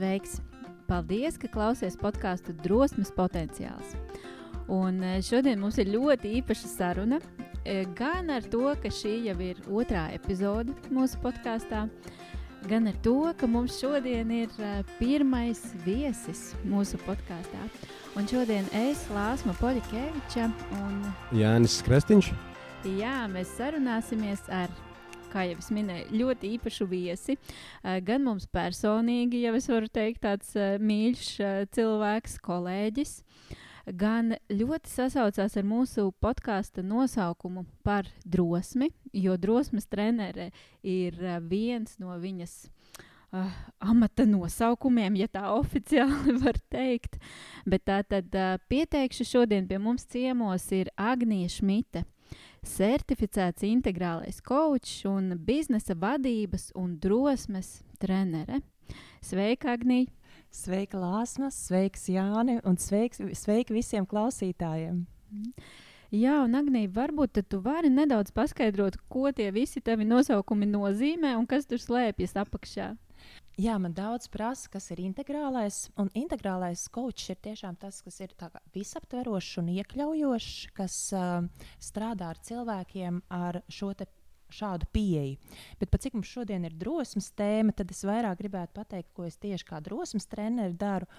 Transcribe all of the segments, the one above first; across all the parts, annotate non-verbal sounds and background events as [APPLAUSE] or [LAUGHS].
Sveiks! Paldies, ka klausies podkāstu Drosmes potenciāls. Un eh, šodien mums ir ļoti īpaša saruna. Eh, gan ar to, ka šī jau ir otrā epizode mūsu podkāstā, gan ar to, ka mums šodien ir eh, pirmais viesis mūsu podkāstā. Un šodien es, Lāsma Poļakeviča un Jānis Krestiņš. Jā, mēs sarunāsimies ar kā jau es minēju, ļoti īpašu viesi. Gan mums personīgi, jau es varu teikt, tāds mīļš cilvēks, kolēģis. Gan ļoti sasaucās ar mūsu podkāstu nosaukumu par drosmi, jo drosmes trenere ir viens no viņas uh, amata nosaukumiem, ja tā [LAUGHS] oficiāli var teikt. Bet tā tad uh, pieteikšu šodien pie mums ciemos ir Agnija Šmita certificēts integrālais coach un biznesa vadības un drosmes trenere. Sveika, Agnija! Sveika, Lāsma! Sveiks, Jāni! Un sveiks, sveiki visiem klausītājiem! Jā, un Agnija, varbūt tu vari nedaudz paskaidrot, ko tie visi tavi nosaukumi nozīmē un kas tur slēpjas apakšā. Jā, man daudz prasa, kas ir integrālais. Un integrālais coach ir tiešām tas, kas ir visaptverošs un iekļaujošs, kas uh, strādā ar cilvēkiem ar šo šādu pieeju. Bet cik mums šodien ir drosmes tēma, tad es vairāk gribētu pateikt, ko es tieši kā drosmes treneris daru.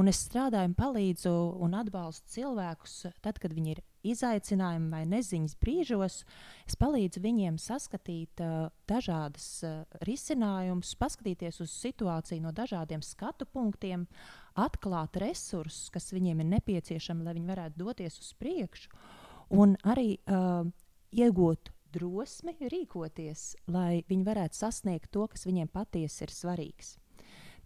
Un es strādāju, palīdzu un atbalstu cilvēkus tad, kad viņi ir izaicinājumi vai neziņas brīžos. Es palīdzu viņiem saskatīt uh, dažādas uh, risinājumus, paskatīties uz situāciju no dažādiem skatu punktiem, atklāt resursus, kas viņiem ir nepieciešami, lai viņi varētu doties uz priekšu, un arī uh, iegūt drosmi rīkoties, lai viņi varētu sasniegt to, kas viņiem patiesi ir svarīgs.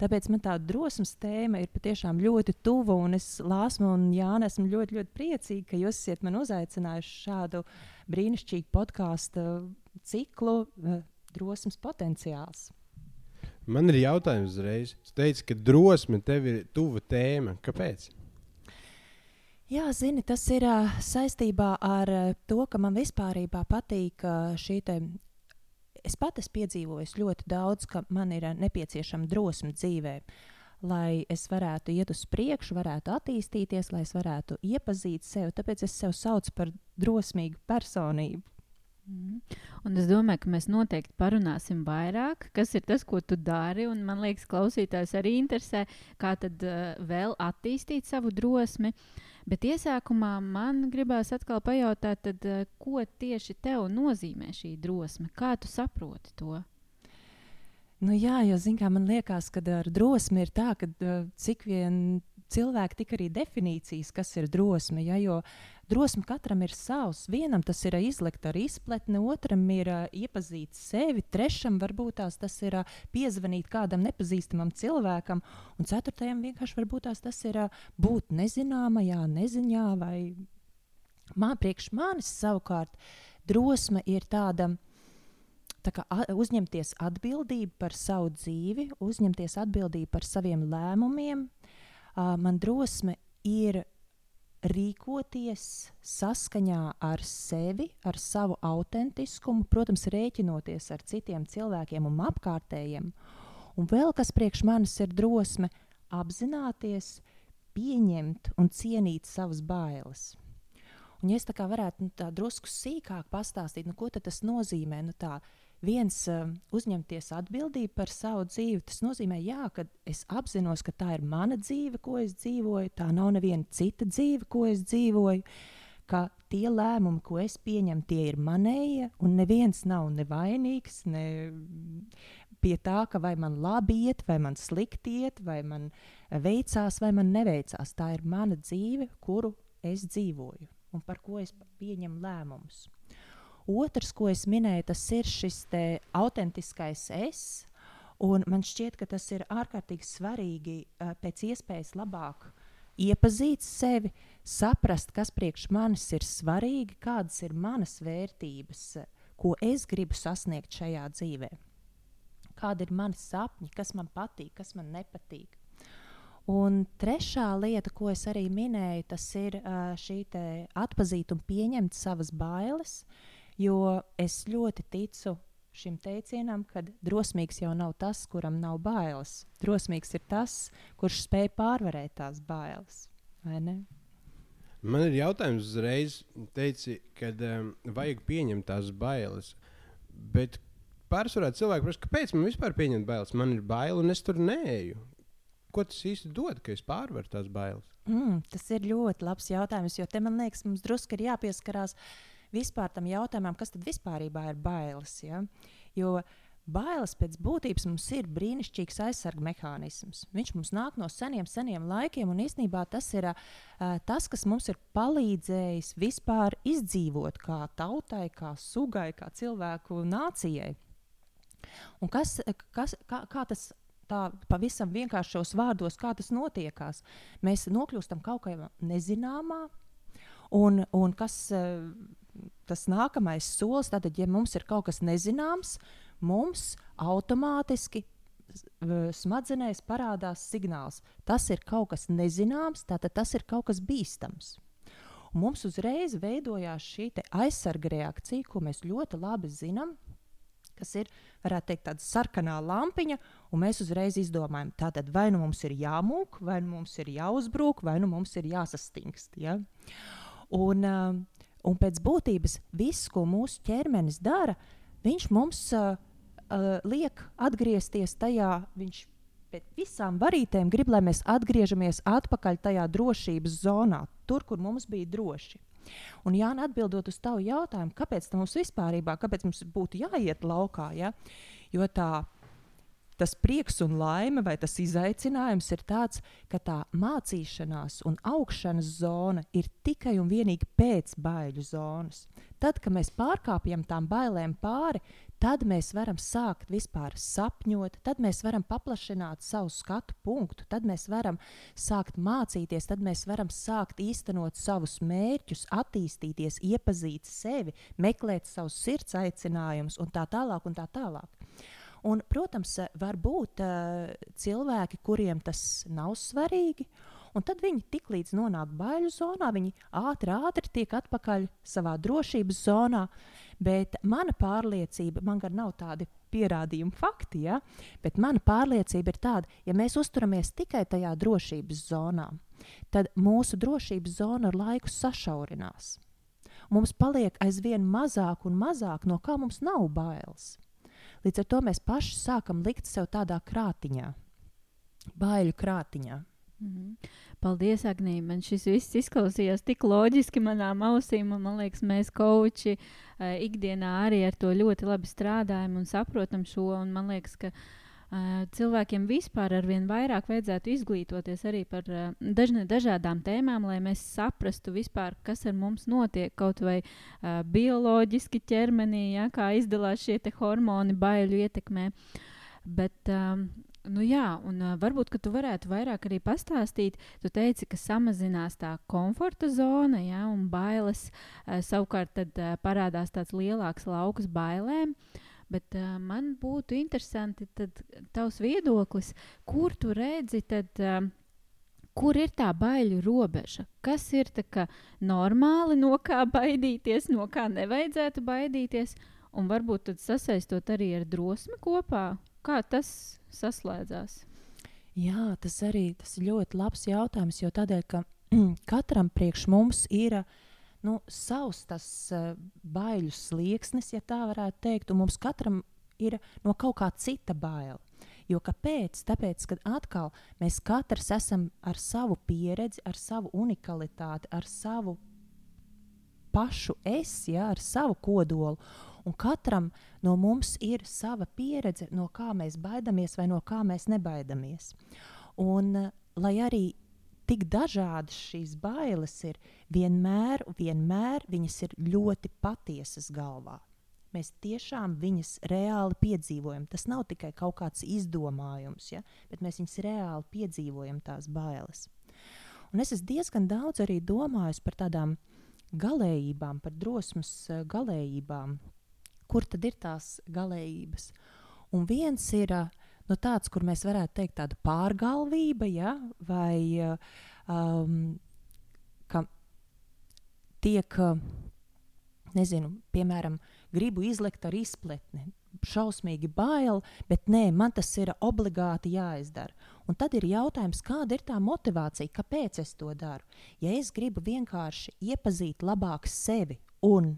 Tāpēc man tā drosmes tēma ir patiešām ļoti tuva, un es Lāsmu un Jānu esmu ļoti, ļoti priecīga, ka jūs esat man uzaicinājuši šādu brīnišķīgu podkāstu ciklu uh, Drosmes potenciāls. Man ir jautājums uzreiz. Jūs teicat, ka drosme tev ir tuva tēma. Kāpēc? Jā, zini, tas ir uh, saistībā ar uh, to, ka man vispār patīk uh, šī es pat esmu piedzīvojis ļoti daudz, ka man ir eh, nepieciešama drosme dzīvē. Lai es varētu iet uz priekšu, varētu attīstīties, lai es varētu iepazīt sevi. Tāpēc es sev saucu par drosmīgu personību. Mm. Un es domāju, ka mēs noteikti parunāsim vairāk, kas ir tas, ko tu dari. Man liekas, klausītājs arī interesē, kā tad uh, vēl attīstīt savu drosmi. Uh, Bet iesākumā man gribās atkal pajautāt, tad, uh, ko tieši tev nozīmē šī drosme? Kā tu saproti to? Nu, jā, jo kā, man liekas, ka ar drosmi ir tā, ka uh, cik vien cilvēki, tik arī definīcijas, kas ir drosme. Ja, jo drosme katram ir savs. Vienam tas ir izlikt ar izpletni, otram ir uh, iepazīt sevi, trešam varbūt tās, tas ir uh, piezvanīt kādam nepazīstamam cilvēkam, un ceturtajam vienkārši varbūt tās, tas ir uh, būt nezināmajā neziņā. Vai... Man, priekš manis savukārt drosme ir tāda. Tā kā uzņemties atbildību par savu dzīvi, uzņemties atbildību par saviem lēmumiem. Uh, man drosme ir rīkoties saskaņā ar sevi, ar savu autentiskumu, protams, rēķinoties ar citiem cilvēkiem un apkārtējiem. Un vēl kas priekš manis ir drosme apzināties, pieņemt un cienīt savas bailes. Un, ja es tā kā varētu nu, tā drusku sīkāk pastāstīt, nu, ko tas nozīmē, nu, tā, uh, viens uh, uzņemties atbildību par savu dzīvi, tas nozīmē, jā, ka es apzinos, ka tā ir mana dzīve, ko es dzīvoju, tā nav neviena cita dzīve, ko es dzīvoju. Ka tie lēmumi, ko es pieņemu, tie ir manējie, un neviens nav nevainīgs ne pie tā, ka vai man labi iet, vai man slikti iet, vai man veicās, vai man neveicās. Tā ir mana dzīve, kuru es dzīvoju un par ko es pieņemu lēmumus. Otrs, ko es minēju, tas ir šis autentiskais es. Un man šķiet, ka tas ir ārkārtīgi svarīgi uh, pēc iespējas labāk iepazīt sevi, saprast, kas priekš manis ir svarīgi, kādas ir manas vērtības, ko es gribu sasniegt šajā dzīvē. Kādi ir mani sapņi, kas man patīk, kas man nepatīk. Un trešā lieta, ko es arī minēju, tas ir uh, šī atpazīt un pieņemt savas bailes. Uh, Jo es ļoti ticu šim teicienam, ka drosmīgs jau nav tas, kuram nav bailes. Drosmīgs ir tas, kurš spēj pārvarēt tās bailes. Man ir jautājums uzreiz, teici, ka um, vajag pieņemt tās bailes. Bet pārsvarā cilvēki prasa, kāpēc man vispār pieņemt bailes? Man ir bail un es tur neeju. Ko tas īsti dod, ka es pārvaru tās bailes? Mm, tas ir ļoti labs jautājums, jo te man liekas, mums drusku ir jāpieskarās vispār tam jautājumam, kas tad vispār ir bailes. Ja? Jo bailes pēc būtības mums ir brīnišķīgs aizsarga mehānisms. Viņš mums nāk no seniem, seniem laikiem, un īstenībā tas ir uh, tas, kas mums ir palīdzējis vispār izdzīvot kā tautai, kā sugai, kā cilvēku nācijai. Un kas, kas, kā, kā tas tā pavisam vienkāršos vārdos, kā tas notiekās. Mēs nokļūstam kaut kādā nezināmā, un, un kas uh, tas nākamais solis, tad, ja mums ir kaut kas nezināms, mums automātiski smadzenēs parādās signāls. Tas ir kaut kas nezināms, tātad tas ir kaut kas bīstams. Un mums uzreiz veidojās šī aizsarga reakcija, ko mēs ļoti labi zinām, kas ir varētu teikt, tāda sarkanā lampiņa, un mēs uzreiz izdomājam, tātad vai nu mums ir jāmūk, vai nu mums ir jāuzbrūk, vai nu mums ir jāsastingst. Ja? Un, uh, un pēc būtības viss, ko mūsu ķermenis dara, viņš mums uh, uh, liek atgriezties tajā, viņš pēc visām varītēm grib, lai mēs atgriežamies atpakaļ tajā drošības zonā, tur, kur mums bija droši. Un, Jānis, atbildot uz tavu jautājumu, kāpēc mums vispār, kāpēc mums būtu jāiet laukā, ja? jo tā tas prieks un laime, vai tas izaicinājums ir tāds, ka tā mācīšanās un augšanas zona ir tikai un vienīgi pēc baiļu zonas. Tad, kad mēs pārkāpjam tām bailēm pāri, tad mēs varam sākt vispār sapņot, tad mēs varam paplašināt savu skatu punktu, tad mēs varam sākt mācīties, tad mēs varam sākt īstenot savus mērķus, attīstīties, iepazīt sevi, meklēt savus sirds aicinājumus un tā tālāk. Un tā tālāk. Un, protams, var būt uh, cilvēki, kuriem tas nav svarīgi, Un tad viņi tik līdz nonāk baiļu zonā, viņi ātri, ātri tiek atpakaļ savā drošības zonā. Bet mana pārliecība, man gan nav tādi pierādījumi, fakti, ja? bet mana pārliecība ir tāda, ja mēs uzturamies tikai tajā drošības zonā, tad mūsu drošības zona ar laiku sašaurinās. Mums paliek aizvien mazāk un mazāk, no kā mums nav bailes. Līdz ar to mēs paši sākam likt sev tādā krātiņā, baiļu krātiņā. Mm -hmm. Paldies, Agnija. Man šis viss izklausījās tik loģiski manām ausīm. Man liekas, mēs koči uh, ikdienā arī ar to ļoti labi strādājam un saprotam šo. Un man liekas, ka uh, cilvēkiem vispār ar vien vairāk vajadzētu izglītoties arī par uh, dažne, dažādām tēmām, lai mēs saprastu vispār, kas ar mums notiek kaut vai uh, bioloģiski ķermenī, ja, kā izdalās šie hormoni baiļu ietekmē. Bet um, Nu jā, un uh, varbūt tu varētu vairāk arī pastāstīt. Tu teici, ka samazinās tā komforta zona, ja, un bailes uh, savukārt tad, uh, parādās tāds lielāks lauks bailēm. Bet uh, man būtu interesanti tavs viedoklis, kur tu redzi, tad, uh, kur ir tā baiļu robeža? Kas ir kā, normāli, no kā baidīties, no kā nevajadzētu baidīties, un varbūt tad sasaistot arī ar drosmi kopā? Kā tas saslēdzās? Jā, tas arī tas ir ļoti labs jautājums, jo tādēļ, ka [CLEARS THROAT] katram priekš mums ir nu, savs tas uh, baiļu slieksnis, ja tā varētu teikt, un mums katram ir no kaut kā cita baila. Jo kāpēc? Tāpēc, ka atkal mēs katrs esam ar savu pieredzi, ar savu unikalitāti, ar savu pašu es, ja, ar savu kodolu. Un katram no mums ir sava pieredze, no kā mēs baidamies vai no kā mēs nebaidamies. Un, uh, lai arī tik dažādas šīs bailes ir, vienmēr, vienmēr viņas ir ļoti patiesas galvā. Mēs tiešām viņas reāli piedzīvojam. Tas nav tikai kaut kāds izdomājums, ja? bet mēs viņus reāli piedzīvojam, tās bailes. Un es esmu diezgan daudz arī domājis par tādām galējībām, par drosmes uh, galējībām, kur tad ir tās galējības. Un viens ir nu, tāds, kur mēs varētu teikt, tāda pārgalvība, ja? vai um, ka tiek, nezinu, piemēram, gribu izlekt ar izpletni. šausmīgi bail, bet nē, man tas ir obligāti jāizdara. Un tad ir jautājums, kāda ir tā motivācija, kāpēc es to daru. Ja es gribu vienkārši iepazīt labāk sevi un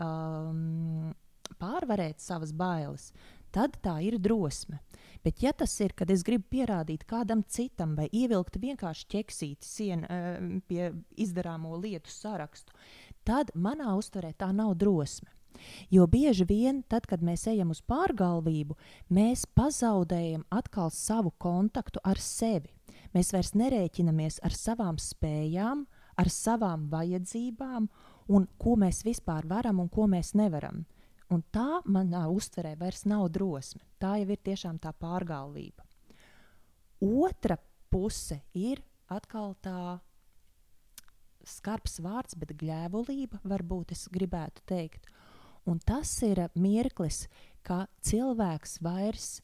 um, pārvarēt savas bailes, tad tā ir drosme. Bet, ja tas ir, kad es gribu pierādīt kādam citam vai ievilkt vienkārši ķeksīti sienu uh, pie izdarāmo lietu sarakstu, tad manā uztverē tā nav drosme. Jo bieži vien, tad, kad mēs ejam uz pārgalvību, mēs pazaudējam atkal savu kontaktu ar sevi. Mēs vairs nerēķinamies ar savām spējām, ar savām vajadzībām un ko mēs vispār varam un ko mēs nevaram. Un tā manā uztverē vairs nav drosme. Tā jau ir tiešām tā pārgalvība. Otra puse ir atkal tā skarbs vārds, bet gļēvulība, varbūt es gribētu teikt. Un tas ir mirklis, ka cilvēks vairs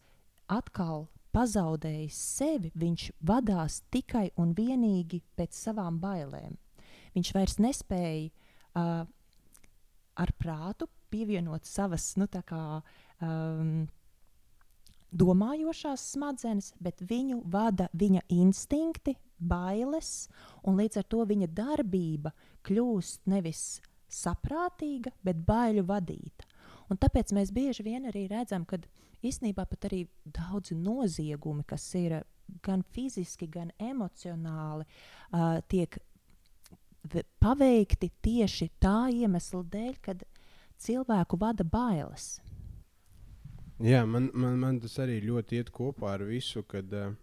atkal pazaudējis sevi, viņš vadās tikai un vienīgi pēc savām bailēm. Viņš vairs nespēja uh, ar prātu pievienot savas nu, kā, um, domājošās smadzenes, bet viņu vada viņa instinkti, bailes, un līdz ar to viņa darbība kļūst nevis saprātīga, bet baiļu vadīta. Un tāpēc mēs bieži vien arī redzam, ka īstenībā pat arī daudzi noziegumi, kas ir gan fiziski, gan emocionāli, uh, tiek paveikti tieši tā iemesla dēļ, kad cilvēku vada bailes. Jā, man, man, man tas arī ļoti iet kopā ar visu, kad, uh,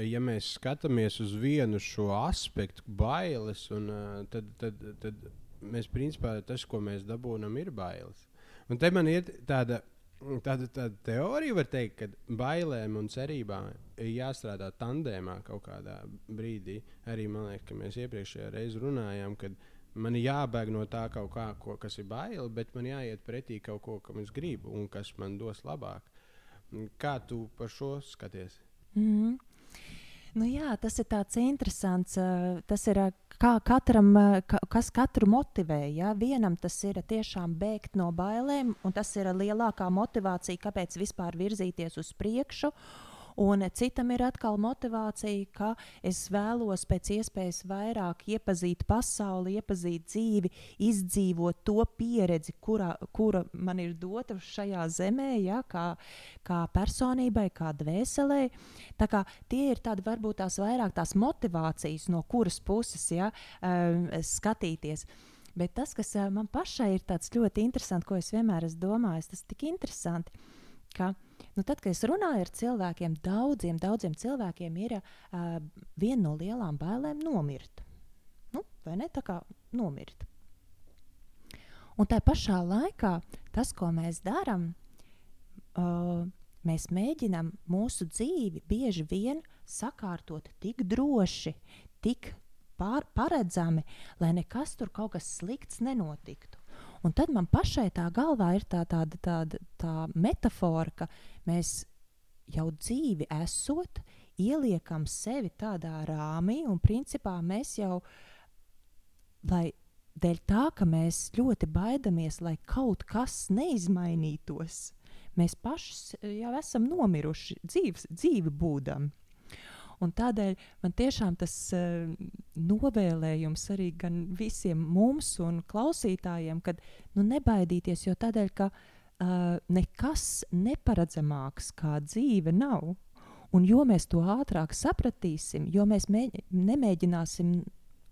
ja mēs skatāmies uz vienu šo aspektu, bailes, un, uh, tad, tad, tad mēs principā tas, ko mēs dabūjam, ir bailes. Un te man ir tāda, tāda, tāda teorija, var teikt, ka bailēm un cerībām ir jāstrādā tandēmā kaut kādā brīdī. Arī man liekas, ka mēs iepriekšējā reizē runājām, ka man ir jābēg no tā kaut kā, ko, kas ir baila, bet man jāiet pretī kaut ko, kam es gribu un kas man dos labāk. Kā tu par šo skaties? Mm -hmm. Nu jā, tas ir tāds interesants. Tas ir kā katram, ka, kas katru motivē. Ja? Vienam tas ir tiešām bēgt no bailēm, un tas ir lielākā motivācija, kāpēc vispār virzīties uz priekšu. Un citam ir atkal motivācija, ka es vēlos pēc iespējas vairāk iepazīt pasauli, iepazīt dzīvi, izdzīvot to pieredzi, kura, kura man ir dota šajā zemē, ja, kā, kā personībai, kā dvēselē. Tā kā tie ir tādi varbūt tās vairāk tās motivācijas, no kuras puses ja, um, skatīties. Bet tas, kas uh, man pašai ir ļoti interesants, ko es vienmēr esmu domājis, tas ir tik interesanti, ka uh, Nu, tad, kad es runāju ar cilvēkiem, daudziem, daudziem cilvēkiem ir uh, viena no lielām bailēm nomirt. Nu, vai ne? Tā kā nomirt. Un tā pašā laikā tas, ko mēs darām, uh, mēs mēģinām mūsu dzīvi bieži vien sakārtot tik droši, tik pār, paredzami, lai nekas tur kaut kas slikts nenotiktu. Un tad man pašai tā galvā ir tā, tāda, tāda tā metafora, ka mēs jau dzīvi esot, ieliekam sevi tādā rāmī, un principā mēs jau, lai dēļ tā, ka mēs ļoti baidamies, lai kaut kas neizmainītos, mēs paši jau esam nomiruši dzīves, dzīvi būdami. Un tādēļ man tiešām tas uh, novēlējums arī gan visiem mums un klausītājiem, kad nu, nebaidīties, jo tādēļ, ka uh, nekas neparedzamāks kā dzīve nav. Un jo mēs to ātrāk sapratīsim, jo mēs mēģi, nemēģināsim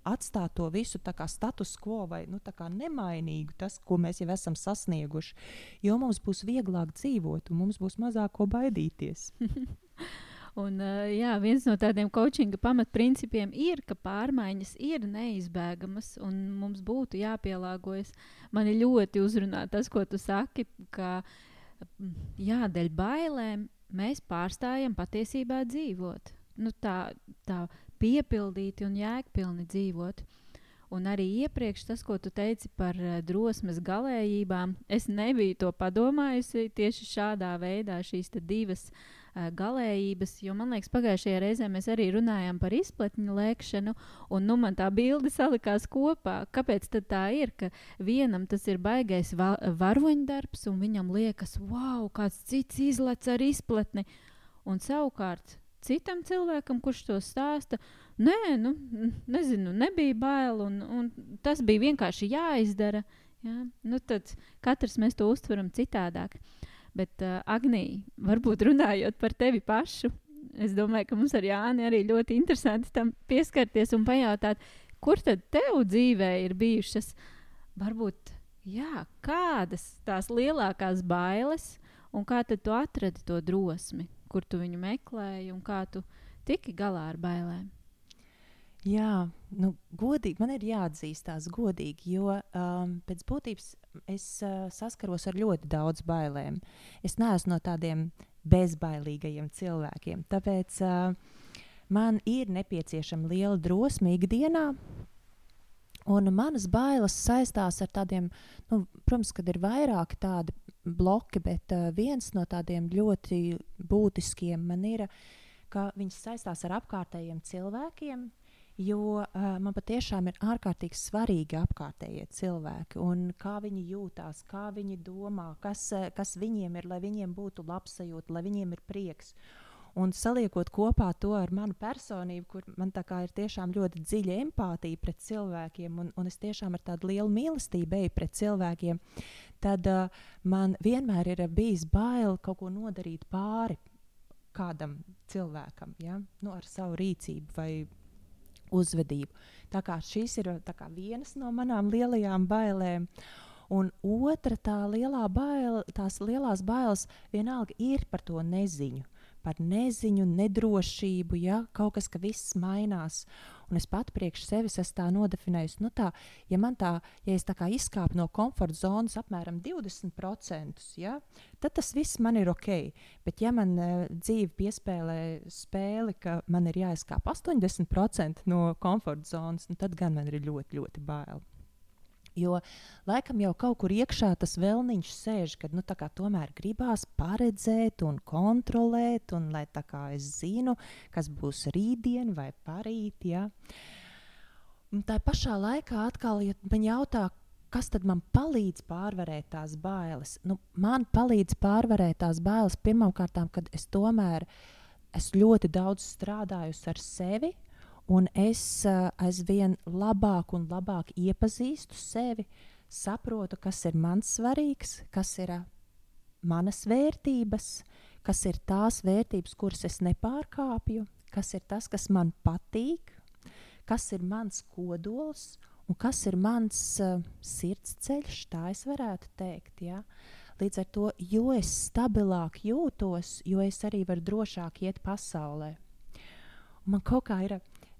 atstāt to visu kā status quo vai nu, nemainīgu, tas, ko mēs jau esam sasnieguši, jo mums būs vieglāk dzīvot un mums būs mazāk ko baidīties. [LAUGHS] Un, uh, jā, viens no tādiem coachinga pamatprincipiem ir, ka pārmaiņas ir neizbēgamas un mums būtu jāpielāgojas. Man ļoti uzrunā tas, ko tu saki, ka jā, dēļ bailēm mēs pārstājam patiesībā dzīvot. Nu, tā, tā piepildīti un jēgpilni dzīvot. Un arī iepriekš tas, ko tu teici par uh, drosmes galējībām, es nebiju to padomājusi tieši šādā veidā, šīs divas uh, galējības. Jo man liekas, pagājušajā reizē mēs arī runājām par izplatņu lēkšanu, un nu, man tā bilde salikās kopā. Kāpēc tā ir, ka vienam tas ir baigais va varoņdarbs, un viņam liekas, wow, kāds cits izlec ar izplatni. Un savukārt citam cilvēkam, kurš to stāsta, nē, nu, nezinu, nebija bail, un, un tas bija vienkārši jāizdara. Ja? Nu, tad katrs mēs to uztveram citādāk. Bet, uh, Agnija, varbūt runājot par tevi pašu, es domāju, ka mums ar Jāni arī ļoti interesanti tam pieskarties un pajautāt, kur tad tev dzīvē ir bijušas varbūt jā, kādas tās lielākās bailes, un kā tad tu atradi to drosmi, kur tu viņu meklēji un kā tu tiki galā ar bailēm. Jā, nu, godīgi man ir jāatzīstās, godīgi, jo um, pēc būtības es uh, saskaros ar ļoti daudz bailēm. Es neesmu no tādiem bezbailīgajiem cilvēkiem. Tāpēc uh, man ir nepieciešama liela drosme ikdienā. Un manas bailes saistās ar tādiem, nu, protams, kad ir vairāki tādi bloki, bet uh, viens no tādiem ļoti būtiskiem man ir, ka viņas saistās ar apkārtējiem cilvēkiem, Jo uh, man patiešām ir ārkārtīgi svarīgi apkārtējie cilvēki un kā viņi jūtas, kā viņi domā, kas, uh, kas viņiem ir, lai viņiem būtu labsajūta, lai viņiem ir prieks. Un saliekot kopā to ar manu personību, kur man ir tiešām ļoti dziļa empātija pret cilvēkiem, un, un es tiešām ar tādu lielu mīlestību eju pret cilvēkiem, tad uh, man vienmēr ir bijis bail kaut ko nodarīt pāri kādam cilvēkam, ja? nu, ar savu rīcību vai uzvedību. Tā kā šīs ir kā, vienas no manām lielajām bailēm. Un otra tā lielā baila, tās lielās bailes vienalga ir par to neziņu, par neziņu, nedrošību, ja kaut kas, ka viss mainās. Un es pat priekš sevis esmu tā nodefinējusi, nu tā, ja man tā, ja es tā kā izkāpu no komforta zonas apmēram 20%, ja, tad tas viss man ir ok. Bet ja man uh, dzīve piespēlē spēli, ka man ir jāizkāp 80% no komforta zonas, nu, tad gan man ir ļoti, ļoti bail. Jo laikam jau kaut kur iekšā tas vēlniņš sēž, kad nu, tomēr gribās paredzēt un kontrolēt, un lai es zinu, kas būs rītdien vai parīt. Ja. Un tā pašā laikā atkal, ja man jautā, kas tad man palīdz pārvarēt tās bailes? Nu, man palīdz pārvarēt tās bailes pirmkārt, kad es tomēr esmu ļoti daudz strādājusi ar sevi un es uh, aizvien labāk un labāk iepazīstu sevi, saprotu, kas ir man svarīgs, kas ir uh, manas vērtības, kas ir tās vērtības, kuras es nepārkāpju, kas ir tas, kas man patīk, kas ir mans kodols un kas ir mans uh, sirdsceļš, tā es varētu teikt. Ja? Līdz ar to, jo es stabilāk jūtos, jo es arī varu drošāk iet pasaulē. Un man kaut kā ir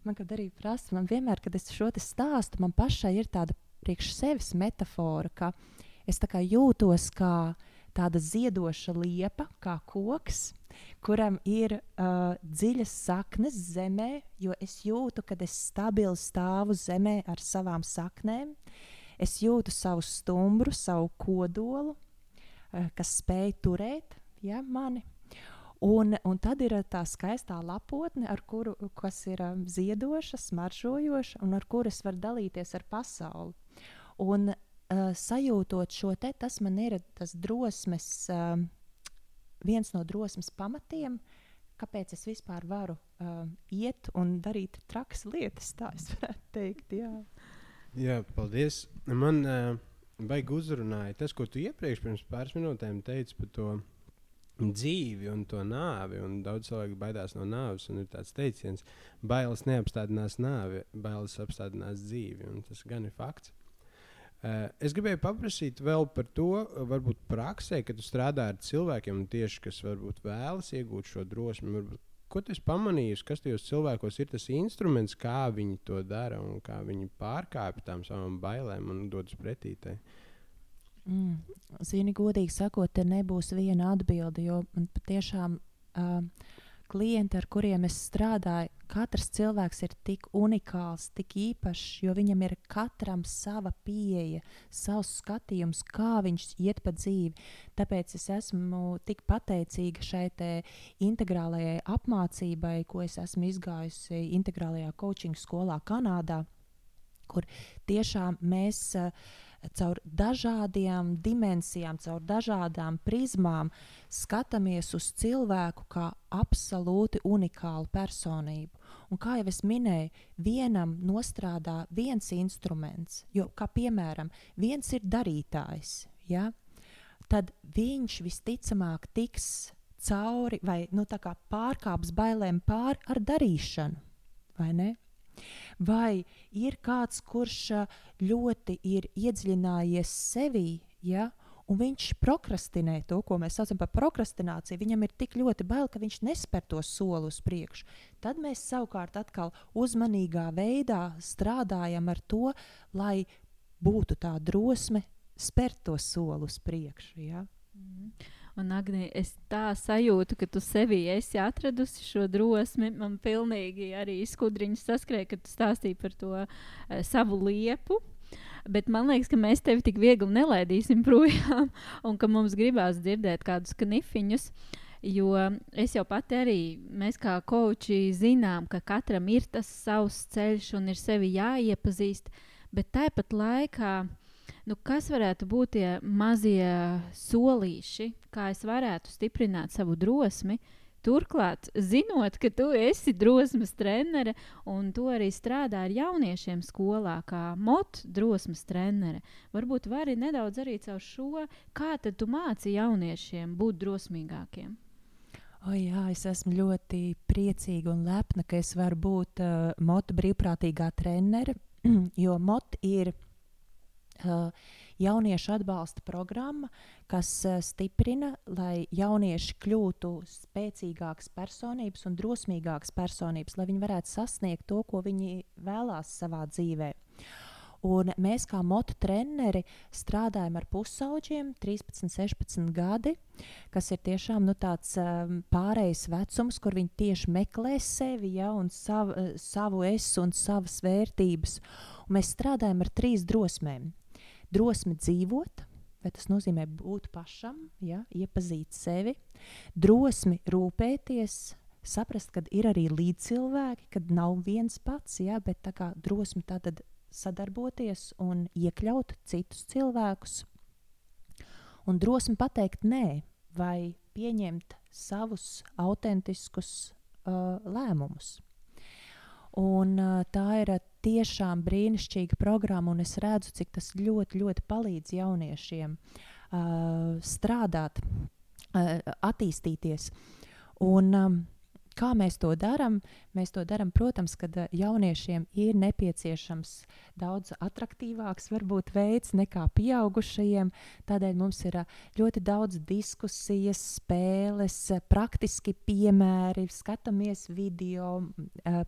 man kad arī prasa, man vienmēr, kad es šo stāstu, man pašai ir tāda priekš sevis metāfora, ka es jūtos kā tāda ziedoša liepa, kā koks, kuram ir uh, dziļas saknes zemē, jo es jūtu, ka es stabili stāvu zemē ar savām saknēm. Es jūtu savu stumbru, savu kodolu, uh, kas spēj turēt ja, mani. Un, un tad ir tā skaistā lapotne, kuru, kas ir um, ziedoša, smaržojoša un ar kuru es varu dalīties ar pasauli. Un uh, sajūtot šo te, tas man ir tas drosmes, uh, viens no drosmes pamatiem, kāpēc es vispār varu uh, iet un darīt trakas lietas, tā es varētu teikt. Jā, jā paldies. Man uh, baigi uzrunāja tas, ko tu iepriekš pirms pāris minūtēm teici par to dzīvi un to nāvi. Un daudz cilvēku baidās no nāves. Ir tāds teiciens, bailes neapstādinās nāvi, bailes apstādinās dzīvi. Tas gan ir fakts. Uh, es gribēju paprasīt vēl par to, varbūt praksē, kad tu strādā ar cilvēkiem, tieši, kas varbūt vēlas iegūt šo drosmi. Varbūt, ko tu esi pamanījis, kas tajos cilvēkos ir tas instruments, kā viņi to dara un kā viņi pārkāpj tām savām bailēm un dodas pretī? Tai? Mm. Zini, godīgi sakot, te nebūs viena atbilde, jo man patiešām uh, klienti, ar kuriem es strādāju, katrs cilvēks ir tik unikāls, tik īpašs, jo viņam ir katram sava pieeja, savs skatījums, kā viņš iet pa dzīvi. Tāpēc es esmu tik pateicīga šai integrālajai apmācībai, ko es esmu izgājusi integrālajā coaching skolā Kanādā, kur tiešām mēs. Uh, caur dažādām dimensijām, caur dažādām prizmām skatāmies uz cilvēku kā absolūti unikālu personību. Un kā jau es minēju, vienam nostrādā viens instruments, jo, kā piemēram, viens ir darītājs, ja? tad viņš visticamāk tiks cauri vai nu, pārkāps bailēm pāri ar darīšanu. Vai ir kāds, kurš ļoti ir iedziļinājies sevī, ja, un viņš prokrastinē to, ko mēs saucam par prokrastināciju. Viņam ir tik ļoti bail, ka viņš nespēr to soli uz priekšu. Tad mēs savukārt atkal uzmanīgā veidā strādājam ar to, lai būtu tā drosme spērt to soli uz priekšu. Ja? Mm. Un, Agnē, es tā sajūtu, ka tu sevī esi atradusi šo drosmi. Man pilnīgi arī skudriņš saskrēja, kad tu stāstīji par to uh, savu liepu. Bet man liekas, ka mēs tevi tik viegli nelaidīsim [LAUGHS] projām, un ka mums gribās dzirdēt kādus knifiņus. Jo es jau pati arī, mēs kā koči zinām, ka katram ir tas savs ceļš un ir sevi jāiepazīst, bet tāpat laikā Nu, kas varētu būt tie mazie solīši, kā es varētu stiprināt savu drosmi? Turklāt, zinot, ka tu esi drosmes trenere un tu arī strādā ar jauniešiem skolā, kā motu drosmes trenere, varbūt vari nedaudz arī caur šo, kā tu māci jauniešiem būt drosmīgākiem. O, jā, es esmu ļoti priecīga un lepna, ka es varu būt uh, motu brīvprātīgā trenere, [CLEARS THROAT] jo mot ir uh, jauniešu atbalsta programma, kas uh, stiprina, lai jaunieši kļūtu spēcīgākas personības un drosmīgākas personības, lai viņi varētu sasniegt to, ko viņi vēlās savā dzīvē. Un mēs, kā motu treneri, strādājam ar pusauģiem, 13, 16 gadi, kas ir tiešām nu, tāds um, pārējais vecums, kur viņi tieši meklē sevi ja, un sav, savu es un savas vērtības. Un mēs strādājam ar trīs drosmēm drosme dzīvot, vai tas nozīmē būt pašam, ja, iepazīt sevi, drosmi rūpēties, saprast, ka ir arī līdzcilvēki, kad nav viens pats, ja, bet tā kā drosmi tātad sadarboties un iekļaut citus cilvēkus, un drosmi pateikt nē, vai pieņemt savus autentiskus uh, lēmumus. Un, uh, tā ir tiešām brīnišķīga programma, un es redzu, cik tas ļoti, ļoti palīdz jauniešiem uh, strādāt, uh, attīstīties. Un, um, Kā mēs to darām? Mēs to darām, protams, kad eh, jauniešiem ir nepieciešams daudz attraktīvāks, varbūt, veids nekā pieaugušajiem. Tādēļ mums ir eh, ļoti daudz diskusijas, spēles, eh, praktiski piemēri, skatāmies video,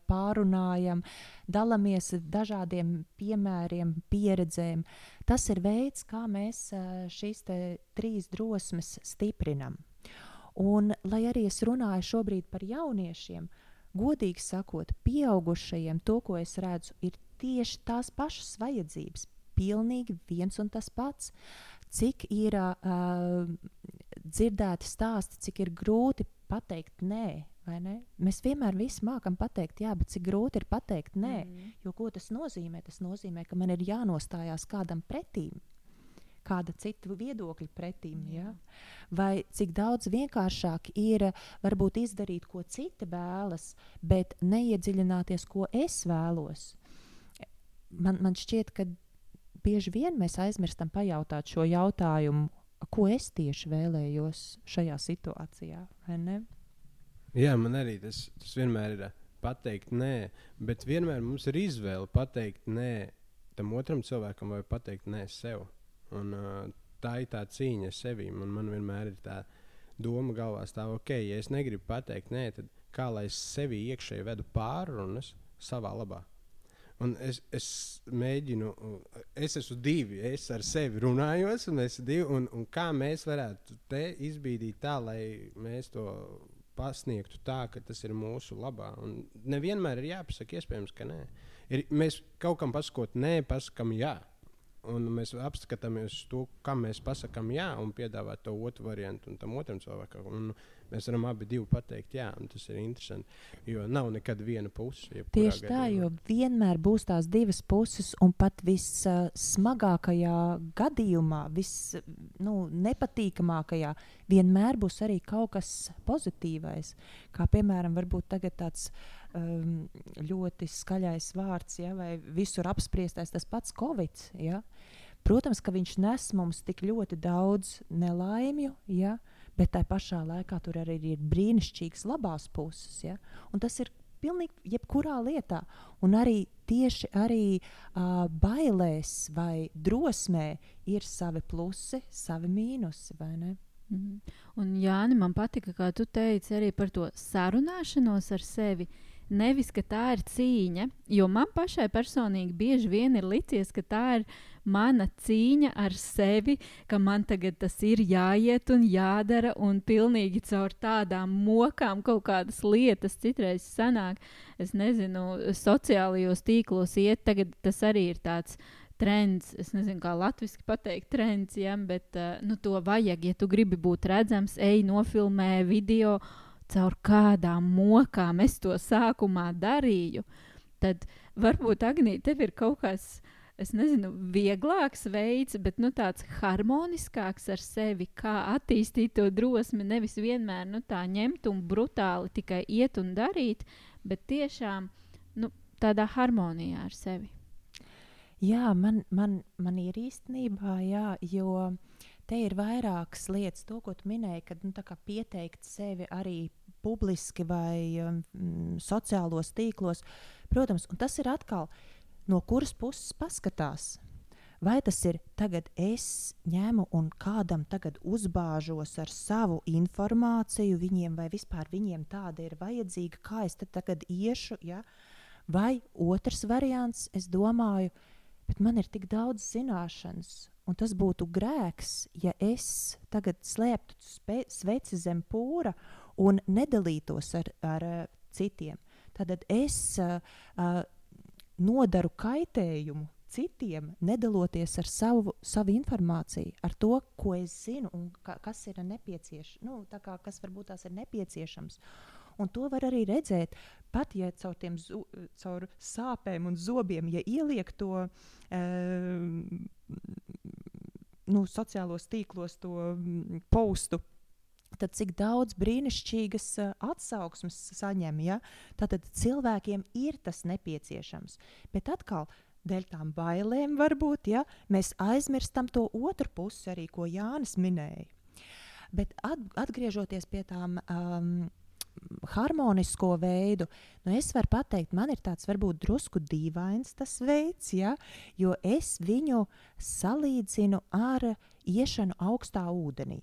pārunājam, dalāmies dažādiem piemēriem, pieredzēm. Tas ir veids, kā mēs šīs trīs drosmes stiprinam. Un, lai arī es runāju šobrīd par jauniešiem, godīgi sakot, pieaugušajiem to, ko es redzu, ir tieši tās pašas vajadzības. Pilnīgi viens un tas pats. Cik ir uh, dzirdēti stāsti, cik ir grūti pateikt nē? Mēs vienmēr mākam pateikt, jā, bet cik grūti ir pateikt nē. Mm. Jo ko tas nozīmē? Tas nozīmē, ka man ir jānostājās kādam pretīm kāda cita viedokļa pretīm. Ja? Vai cik daudz vienkāršāk ir varbūt izdarīt, ko citi vēlas, bet neiedziļināties, ko es vēlos. Man, man šķiet, ka bieži vien mēs aizmirstam pajautāt šo jautājumu, ko es tieši vēlējos šajā situācijā. Jā, man arī tas, tas vienmēr ir pateikt nē, bet vienmēr mums ir izvēle pateikt nē tam otram cilvēkam vai pateikt nē sev. Un, uh, tā ir tā cīņa ar sevi. Man vienmēr ir tā doma galvā, stāv, ok, ja es negribu pateikt, nē, tad kā lai es sevi iekšēji vedu pārunas savā labā. Un es, es mēģinu, es esmu divi. Es ar sevi runājos, un, divi, un, un kā mēs varētu te izbīdīt tā, lai mēs to pasniegtu tā, ka tas ir mūsu labā. Un nevienmēr ir jāpasaka, iespējams, ka nē. Ir, mēs kaut kam pasakot, nē, pasakām jā. Un mēs apskatāmies to, kam mēs pasakām jā, un piedāvājam to otru variantu tam otram cilvēkam. Un mēs varam abi pateikt, jā, tas ir interesanti. Jo nav nekad viena puse. Tieši tā, gadījumā. jo vienmēr būs tās divas puses, un pat vissmagākajā gadījumā, visnepatīkamākajā, nu, vienmēr būs arī kaut kas pozitīvais. Kā piemēram, varbūt tagad tāds um, ļoti skaļais vārds, ja, vai visur apspriestais tas pats Covid. Ja. Protams, ka viņš nes mums tik ļoti daudz nelaimju, ja, bet tā pašā laikā tur arī ir brīnišķīgas labās puses. Ja. Un tas ir pilnīgi jebkurā lietā. Un arī tieši arī uh, bailēs vai drosmē ir savi plusi, savi mīnusi. Mm -hmm. Un Jāni, man patika, kā tu teici arī par to sarunāšanos ar sevi. Uh, Nevis, ka tā ir cīņa, jo man pašai personīgi bieži vien ir licies, ka tā ir mana cīņa ar sevi, ka man tagad tas ir jāiet un jādara, un pilnīgi caur tādām mokām kaut kādas lietas citreiz sanāk. Es nezinu, sociālajos tīklos iet, tagad tas arī ir tāds trends. Es nezinu, kā latviešu pateikt, trends, ja, bet uh, nu, to vajag. Ja tu gribi būt redzams, ej, nofilmē video caur kādām mokām es to sākumā darīju, tad varbūt Agnija, tev ir kaut kas. Es nezinu, vieglāks veids, bet nu, tāds harmoniskāks ar sevi, kā attīstīt to drosmi. Nevis vienmēr nu, tā ņemt un brutāli tikai iet un darīt, bet tiešām nu, tādā harmonijā ar sevi. Jā, man, man, man ir īstenībā, jā, jo te ir vairākas lietas, to, ko tu minēji, kad nu, pieteikt sevi arī publiski vai um, sociālos tīklos. Protams, tas ir atkal no kuras puses paskatās. Vai tas ir tagad es ņemu un kādam tagad uzbāžos ar savu informāciju viņiem, vai vispār viņiem tāda ir vajadzīga, kā es tagad iešu, ja? vai otrs variants, es domāju, bet man ir tik daudz zināšanas, un tas būtu grēks, ja es tagad slēptu sveci zem pūra un nedalītos ar, ar uh, citiem. Tad es uh, uh, nodaru kaitējumu citiem, nedaloties ar savu, savu informāciju, ar to, ko es zinu un ka, kas ir nepieciešams, nu, kā, kas varbūt tās ir nepieciešams. Un to var arī redzēt, pat ja caur, zu, caur sāpēm un zobiem, ja ieliek to e, nu, sociālos tīklos, to postu tad cik daudz brīnišķīgas uh, atsauksmes saņem. Ja? Tātad cilvēkiem ir tas nepieciešams. Bet atkal, dēļ tām bailēm, varbūt ja, mēs aizmirstam to otru pusi, arī ko Jānis minēja. Bet at, atgriežoties pie tām um, harmonisko veidu, nu es varu pateikt, man ir tāds varbūt drusku dīvains tas veids, ja, jo es viņu salīdzinu ar iešanu augstā ūdenī.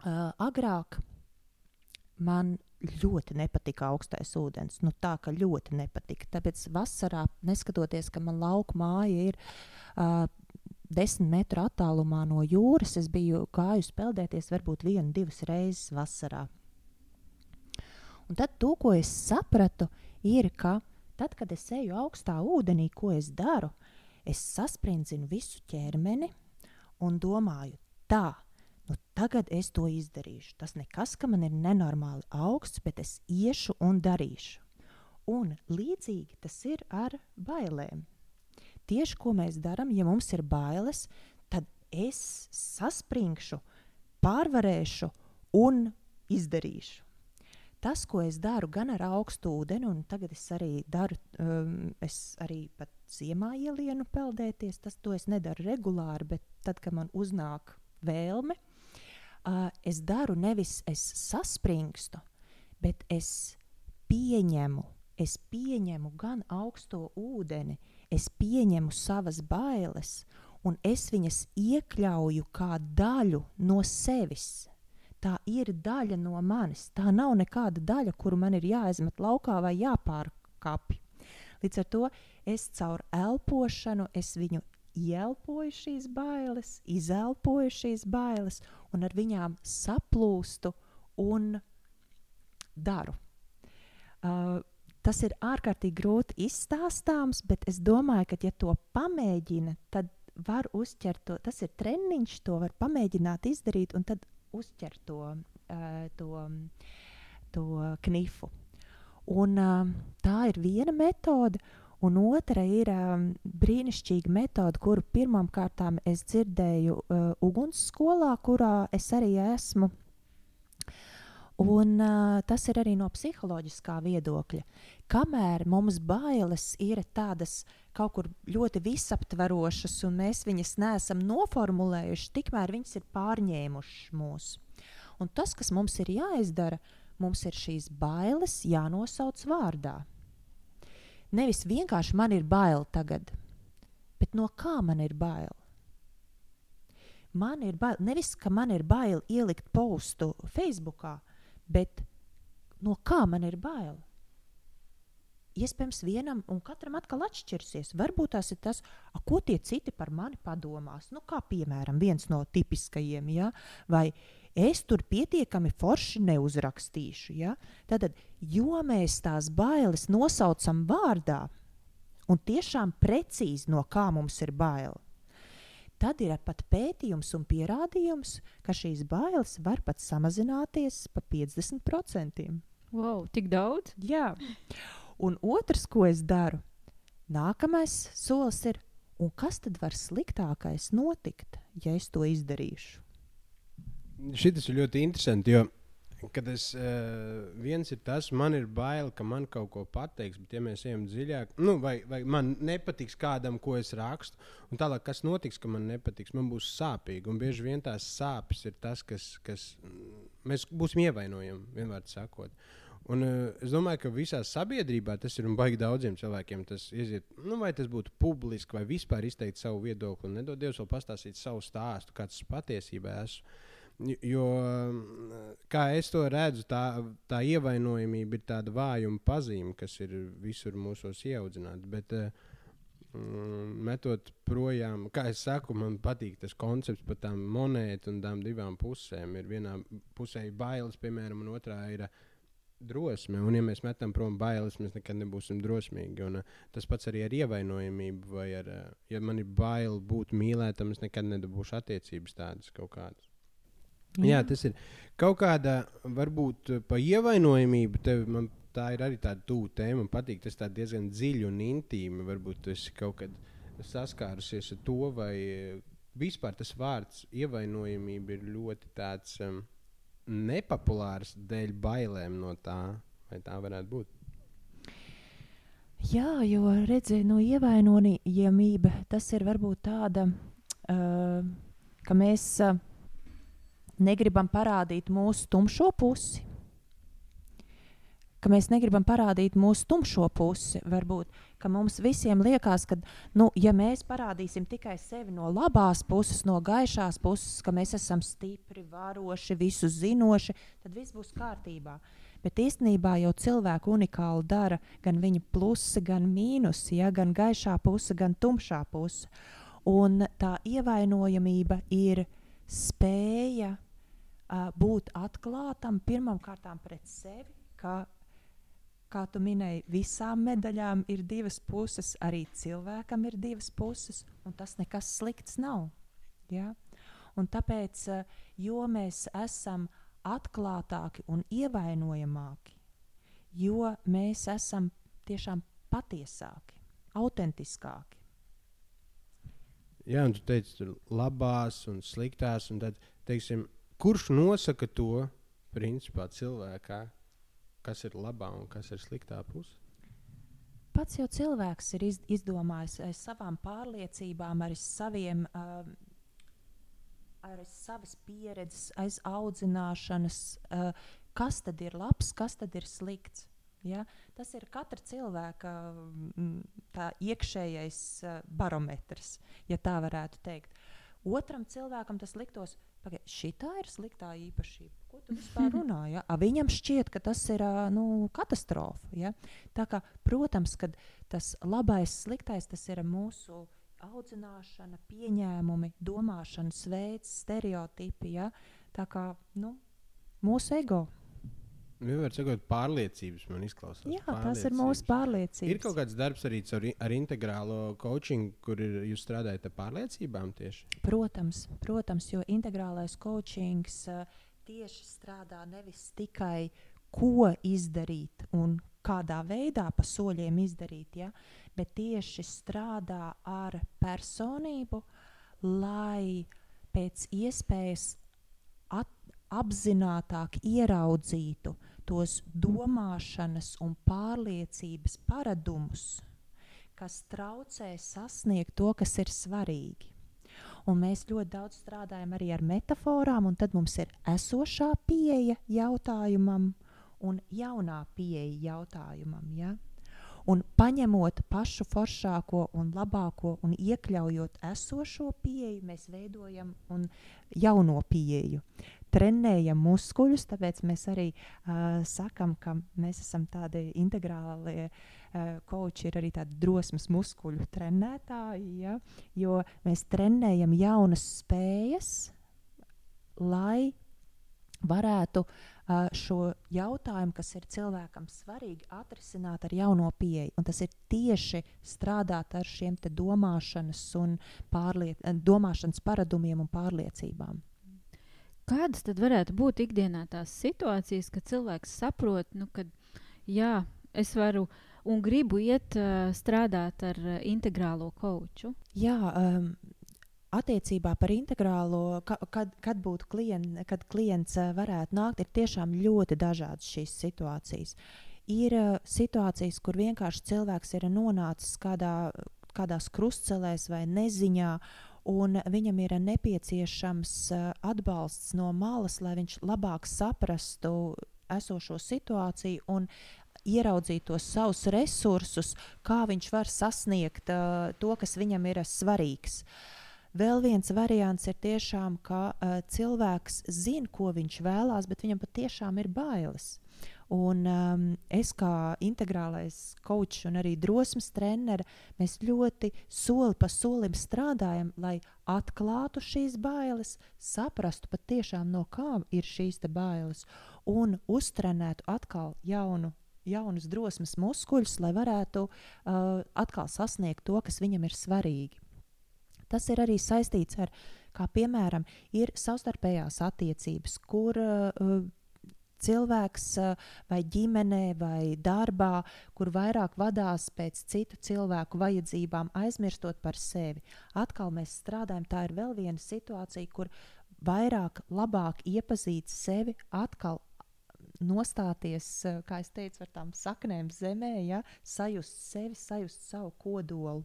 Uh, agrāk man ļoti nepatika augstais ūdens. Nu, tā kā ļoti nepatika. Tāpēc vasarā, neskatoties, ka man lauka māja ir uh, desmit metru attālumā no jūras, es biju gājusi peldēties varbūt vienu, divas reizes vasarā. Un tad to, ko es sapratu, ir, ka tad, kad es eju augstā ūdenī, ko es daru, es sasprindzinu visu ķermeni un domāju, tā, nu, tagad es to izdarīšu. Tas nekas, ka man ir nenormāli augsts, bet es iešu un darīšu. Un līdzīgi tas ir ar bailēm. Tieši ko mēs darām, ja mums ir bailes, tad es saspringšu, pārvarēšu un izdarīšu. Tas, ko es daru gan ar augstu ūdeni, un tagad es arī daru, um, es arī pat ziemā ielienu peldēties. Tas, to es nedaru regulāri, bet tad, kad man uznāk vēlme, uh, es daru nevis es saspringstu, bet es pieņemu, es pieņemu gan augsto ūdeni, es pieņemu savas bailes, un es viņas iekļauju kā daļu no sevis. Tā ir daļa no manis. Tā nav nekāda daļa, kuru man ir jāizmet laukā vai jāpārkāpj. Līdz ar to es caur elpošanu viņu ielpoju šīs bailes, izelpoju šīs bailes un ar viņām saplūstu un daru. Uh, tas ir ārkārtīgi grūti izstāstāms, bet es domāju, ka, ja to pamēģina, tad var uzķert to. Tas ir treniņš, to var pamēģināt izdarīt, un tad uzķert to, uh, to, to knifu. Un, uh, tā ir viena metode, un otra ir um, brīnišķīga metode, kuru pirmām kārtām es dzirdēju uh, ugunsskolā, kurā es arī esmu. Un, uh, tas ir arī no psiholoģiskā viedokļa. Kamēr mums bailes ir tādas kaut kur ļoti visaptverošas, un mēs viņas neesam noformulējuši, tikmēr viņas ir pārņēmušas mūs. Un tas, kas mums ir jāizdara, mums ir šīs bailes jānosauc vārdā. Nevis vienkārši man ir bail tagad, bet no kā man ir bail? Man ir bail, nevis ka man ir bail ielikt postu Facebook, bet no kā man ir bail? Iespējams, vienam un katram atkal atšķirsies. Varbūt tas ir tas, ko tie citi par mani padomās. Nu, kā piemēram, viens no tipiskajiem, ja? vai es tur pietiekami forši neuzrakstīšu. Ja? Tad, jo mēs tās bailes nosaucam vārdā un tiešām precīzi no kā mums ir bail, tad ir pat pētījums un pierādījums, ka šīs bailes var pat samazināties pa 50%. Wow, tik daudz? Jā. Un otrs, ko es daru, nākamais solis ir, un kas tad var sliktākais notikt, ja es to izdarīšu? Šis ir ļoti interesanti, jo kad es uh, viens ir tas, man ir bail, ka man kaut ko pateiks, bet, ja mēs ejam dziļāk, nu, vai, vai man nepatiks kādam, ko es rakstu, un tālāk, kas notiks, ka man nepatiks, man būs sāpīgi. Un bieži vien tās sāpes ir tas, kas, kas mēs būsim ievainojami, vienmēr sakot. Un, uh, es domāju, ka visā sabiedrībā tas ir un baigi daudziem cilvēkiem. Tas iziet, nu, vai tas būtu publiski, vai vispār izteikt savu viedokli, nedod Dievs vēl pastāstīt savu stāstu, kāds patiesībā esmu. Jo, kā es to redzu, tā, tā ievainojamība ir tāda vājuma pazīme, kas ir visur mūsos ieaudzināta. Bet, mm, metot projām, kā jau saku, man patīk tas koncepts par tām monētām un tām divām pusēm. Ir vienā pusē ir bailes, piemēram, un otrā ir drosme. Un, ja mēs metam prom bailes, mēs nekad nebūsim drosmīgi. Un, tas pats arī ar ievainojamību. Vai ar, ja man ir bail būt mīlētam, es nekad nedabūšu attiecības tādas kaut kādas. Jā. Tas ir kaut kāda, varbūt pa ievainojamību. Tev, man tā ir arī tāda tuva tēma. Man patīk tas diezgan dziļi un intīmi. Varbūt tas kaut kad saskārusies ar to, vai vispār tas vārds ievainojamība ir ļoti tāds um, nepopulārs dēļ bailēm no tā. Vai tā varētu būt? Jā, jo redziet, no ievainojamība tas ir varbūt tāda, uh, ka mēs. Uh, negribam parādīt mūsu tumšo pusi. Ka mēs negribam parādīt mūsu tumšo pusi. Varbūt mums visiem liekas, ka, nu, ja mēs parādīsim tikai sevi no labās puses, no gaišās puses, ka mēs esam stipri, varoši, visu zinoši, tad viss būs kārtībā. Bet īstenībā jau cilvēku unikāli dara gan viņa plusi, gan mīnusi, ja, gan gaišā puse, gan tumšā puse. Un tā ievainojamība ir spēja uh, būt atklātam pirmkārt pret sevi, ka, kā tu minēji, visām medaļām ir divas puses, arī cilvēkam ir divas puses, un tas nekas slikts nav. Ja? Un tāpēc, uh, jo mēs esam atklātāki un ievainojamāki, jo mēs esam tiešām patiesāki, autentiskāki. Jā, un tu teici, tur labās un sliktās, un tad, teiksim, kurš nosaka to principā cilvēkā, kas ir labā un kas ir sliktā puse? Pats jau cilvēks ir iz, izdomājis aiz savām pārliecībām, ar saviem, uh, ar savas pieredzes, aiz audzināšanas, uh, kas tad ir labs, kas tad ir slikts. Ja? Tas ir katra cilvēka m, iekšējais uh, barometrs, ja tā varētu teikt. Otram cilvēkam tas liktos, Pagaid, šitā ir sliktā īpašība. Ko tu vispār runā? Ja? A, viņam šķiet, ka tas ir nu, katastrofa. Ja? Tā kā, protams, ka tas labais, sliktais, tas ir mūsu audzināšana, pieņēmumi, domāšanas veids, stereotipi. Ja? Tā kā nu, mūsu ego. Vienmēr sakot, pārliecības man izklausās. Jā, tas ir mūsu pārliecības. Ir kaut kāds darbs arī ar, ar integrālo coaching, kur ir, jūs strādājat ar pārliecībām tieši? Protams, protams jo integrālais coachings uh, tieši strādā nevis tikai ko izdarīt un kādā veidā pa soļiem izdarīt, ja, bet tieši strādā ar personību, lai pēc iespējas at, apzinātāk ieraudzītu tos domāšanas un pārliecības paradumus, kas traucē sasniegt to, kas ir svarīgi. Un mēs ļoti daudz strādājam arī ar metaforām, un tad mums ir esošā pieeja jautājumam un jaunā pieeja jautājumam. Ja? Un paņemot pašu foršāko un labāko un iekļaujot esošo pieeju, mēs veidojam jauno pieeju trenējam muskuļus, tāpēc mēs arī uh, sakam, ka mēs esam tādi integrāli uh, koči, ir arī tādi drosmes muskuļu trenētāji, ja? jo mēs trenējam jaunas spējas, lai varētu uh, šo jautājumu, kas ir cilvēkam svarīgi, atrisināt ar jauno pieeju. Un tas ir tieši strādāt ar šiem domāšanas, un pārliet, domāšanas paradumiem un pārliecībām. Kādas tad varētu būt ikdienā tās situācijas, kad cilvēks saprot, nu, ka jā, es varu un gribu iet uh, strādāt ar uh, integrālo koču? Jā, um, attiecībā par integrālo, ka, kad, kad būtu klients, kad klients uh, varētu nākt, ir tiešām ļoti dažādas šīs situācijas. Ir uh, situācijas, kur vienkārši cilvēks ir nonācis kādā, kādās krustcelēs vai neziņā, un viņam ir nepieciešams eh, atbalsts no malas, lai viņš labāk saprastu esošo situāciju un ieraudzītu tos savus resursus, kā viņš var sasniegt uh, to, kas viņam ir svarīgs. Vēl viens variants ir tiešām, ka uh, cilvēks zina, ko viņš vēlās, bet viņam patiešām ir bailes. Un um, es kā integrālais coach un arī drosmes treneris, mēs ļoti soli pa solim strādājam, lai atklātu šīs bailes, saprastu patiešām no kā ir šīs bailes un uztrenētu atkal jaunu jaunus drosmes muskuļus, lai varētu uh, atkal sasniegt to, kas viņam ir svarīgi. Tas ir arī saistīts ar, kā piemēram, ir savstarpējās attiecības, kur uh, cilvēks vai ģimenē vai darbā, kur vairāk vadās pēc citu cilvēku vajadzībām, aizmirstot par sevi. Atkal mēs strādājam, tā ir vēl viena situācija, kur vairāk, labāk iepazīt sevi, atkal nostāties, kā jau teicu, ar tām saknēm zemē, ja, sajust sevi, sajust savu kodolu.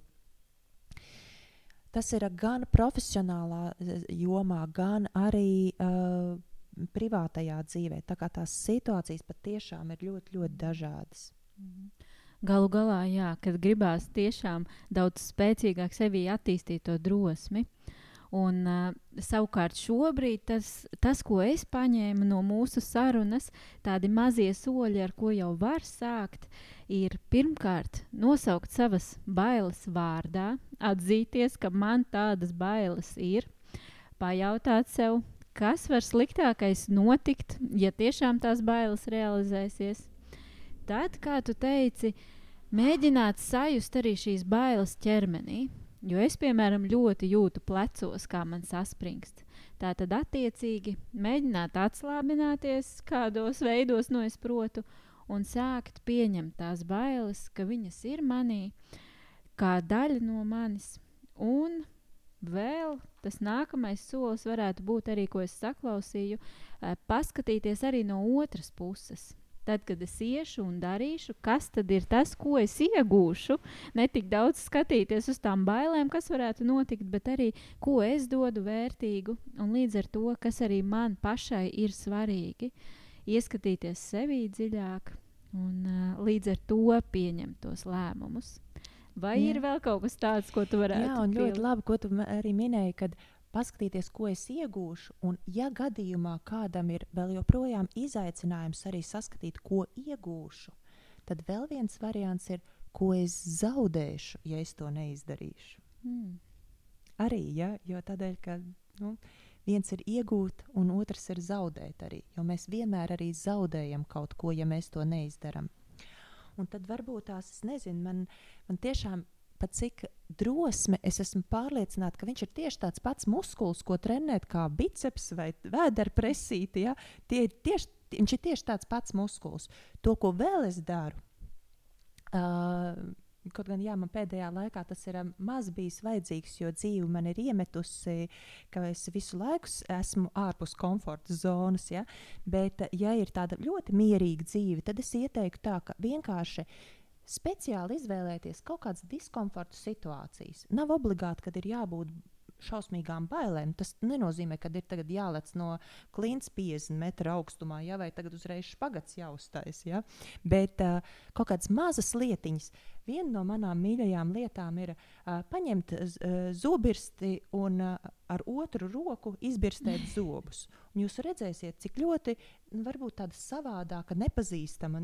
Tas ir gan profesionālā jomā, gan arī uh, privātajā dzīvē. Tā kā tās situācijas patiešām ir ļoti, ļoti dažādas. Mhm. Galu galā, jā, kad gribās tiešām daudz spēcīgāk sevī attīstīt to drosmi. Un, uh, savukārt, šobrīd tas, tas, ko es paņēmu no mūsu sarunas, tādi mazie soļi, ar ko jau var sākt, ir pirmkārt nosaukt savas bailes vārdā, atzīties, ka man tādas bailes ir, pajautāt sev, kas var sliktākais notikt, ja tiešām tās bailes realizēsies. Tad, kā tu teici, mēģināt sajust arī šīs bailes ķermenī. Jo es, piemēram, ļoti jūtu plecos, kā man saspringst. Tā tad, attiecīgi, mēģināt atslābināties kādos veidos, no es protu, un sākt pieņemt tās bailes, ka viņas ir manī, kā daļa no manis, un vēl tas nākamais solis varētu būt arī, ko es saklausīju, eh, paskatīties arī no otras puses. Tad, kad es iešu un darīšu, kas tad ir tas, ko es iegūšu, ne tik daudz skatīties uz tām bailēm, kas varētu notikt, bet arī ko es dodu vērtīgu, un līdz ar to, kas arī man pašai ir svarīgi, ieskatīties sevī dziļāk un uh, līdz ar to pieņemt tos lēmumus. Vai Jā. ir vēl kaut kas tāds, ko tu varētu? Jā, un ļoti pielik? labi, ko tu arī minēji, kad paskatīties, ko es iegūšu, un ja gadījumā kādam ir vēl joprojām izaicinājums arī saskatīt, ko iegūšu, tad vēl viens variants ir, ko es zaudēšu, ja es to neizdarīšu. Mm. Arī, ja, jo tādēļ, ka nu, Viens ir iegūt, un otrs ir zaudēt arī. Jo mēs vienmēr arī zaudējam kaut ko, ja mēs to neizdarām. Un tad varbūt tās, es nezinu, man, man tiešām pat cik drosme, es esmu pārliecināta, ka viņš ir tieši tāds pats muskulis, ko trenēt kā biceps vai vēdera presīti. Ja? Tie ir tieši, viņš ir tieši tāds pats muskulis. To, ko vēl es daru, uh, Kaut gan jā, man pēdējā laikā tas ir maz bijis vajadzīgs, jo dzīve man ir iemetusi, ka es visu laiku esmu ārpus komforta zonas. Ja? Bet, ja ir tāda ļoti mierīga dzīve, tad es ieteiktu tā, ka vienkārši speciāli izvēlēties kaut kādas diskomforta situācijas. Nav obligāti, ka ir jābūt šausmīgām bailēm. Tas nenozīmē, ka ir jālec no klints 50 metru augstumā, ja, vai tagad uzreiz špagats jāuztais. Ja. Bet uh, kaut kādas mazas lietiņas. Viena no manām mīļākajām lietām ir uh, paņemt uh, zobirsti un uh, ar otru roku izbirstēt [LAUGHS] zobus. Un jūs redzēsiet, cik ļoti nu, varbūt tāda savādāka, nepazīstama,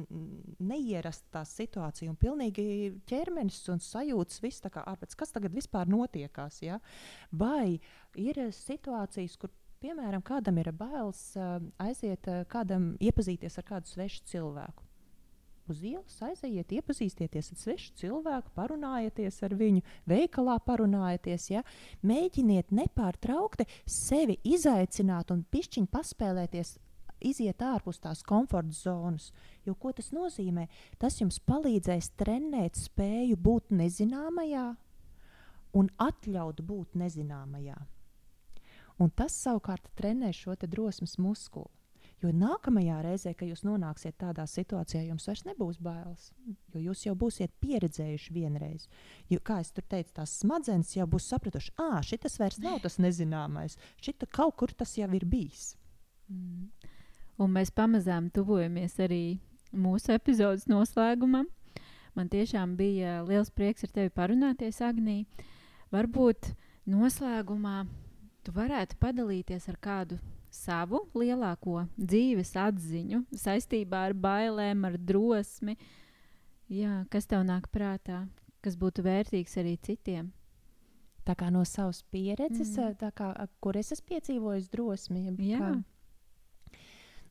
neierasta tā situācija. Un pilnīgi ķermenis un sajūtas viss tā kā ārpēc, kas tagad vispār notiekās. Ja? Vai ir situācijas, kur piemēram, kādam ir bailes uh, aiziet, uh, kādam iepazīties ar kādu svešu cilvēku uz ielas aiziet, iepazīstieties ar svešu cilvēku, parunājieties ar viņu, veikalā parunājieties. Ja? Mēģiniet nepārtraukti sevi izaicināt un pišķiņi paspēlēties. Iziet ārpus tās komforta zonas. Jo ko tas nozīmē? Tas jums palīdzēs trenēt spēju būt nezināmajā un atļaut būt nezināmajā. Un tas savukārt trenē šo drosmes muskuli. Jo nākamajā reizē, kad jūs nonāksiet tādā situācijā, jums vairs nebūs bailes. Jo jūs jau būsiet pieredzējuši vienreiz. Jo, kā jau tur teicu, tās smadzenes jau būs sapratuši, ah, šis vairs nav tas nezināmais. Šita kaut kur tas jau ir bijis. Mm. Un mēs pamazām tuvojamies arī mūsu epizodes noslēgumam. Man tiešām bija liels prieks ar tevi parunāties, Agnī. Varbūt noslēgumā tu varētu padalīties ar kādu savu lielāko dzīves atziņu saistībā ar bailēm, ar drosmi. Jā, kas tev nāk prātā, kas būtu vērtīgs arī citiem? Tā kā no savas pieredzes, mm. kā, kur es esmu piedzīvojis drosmi. Jā. Kā,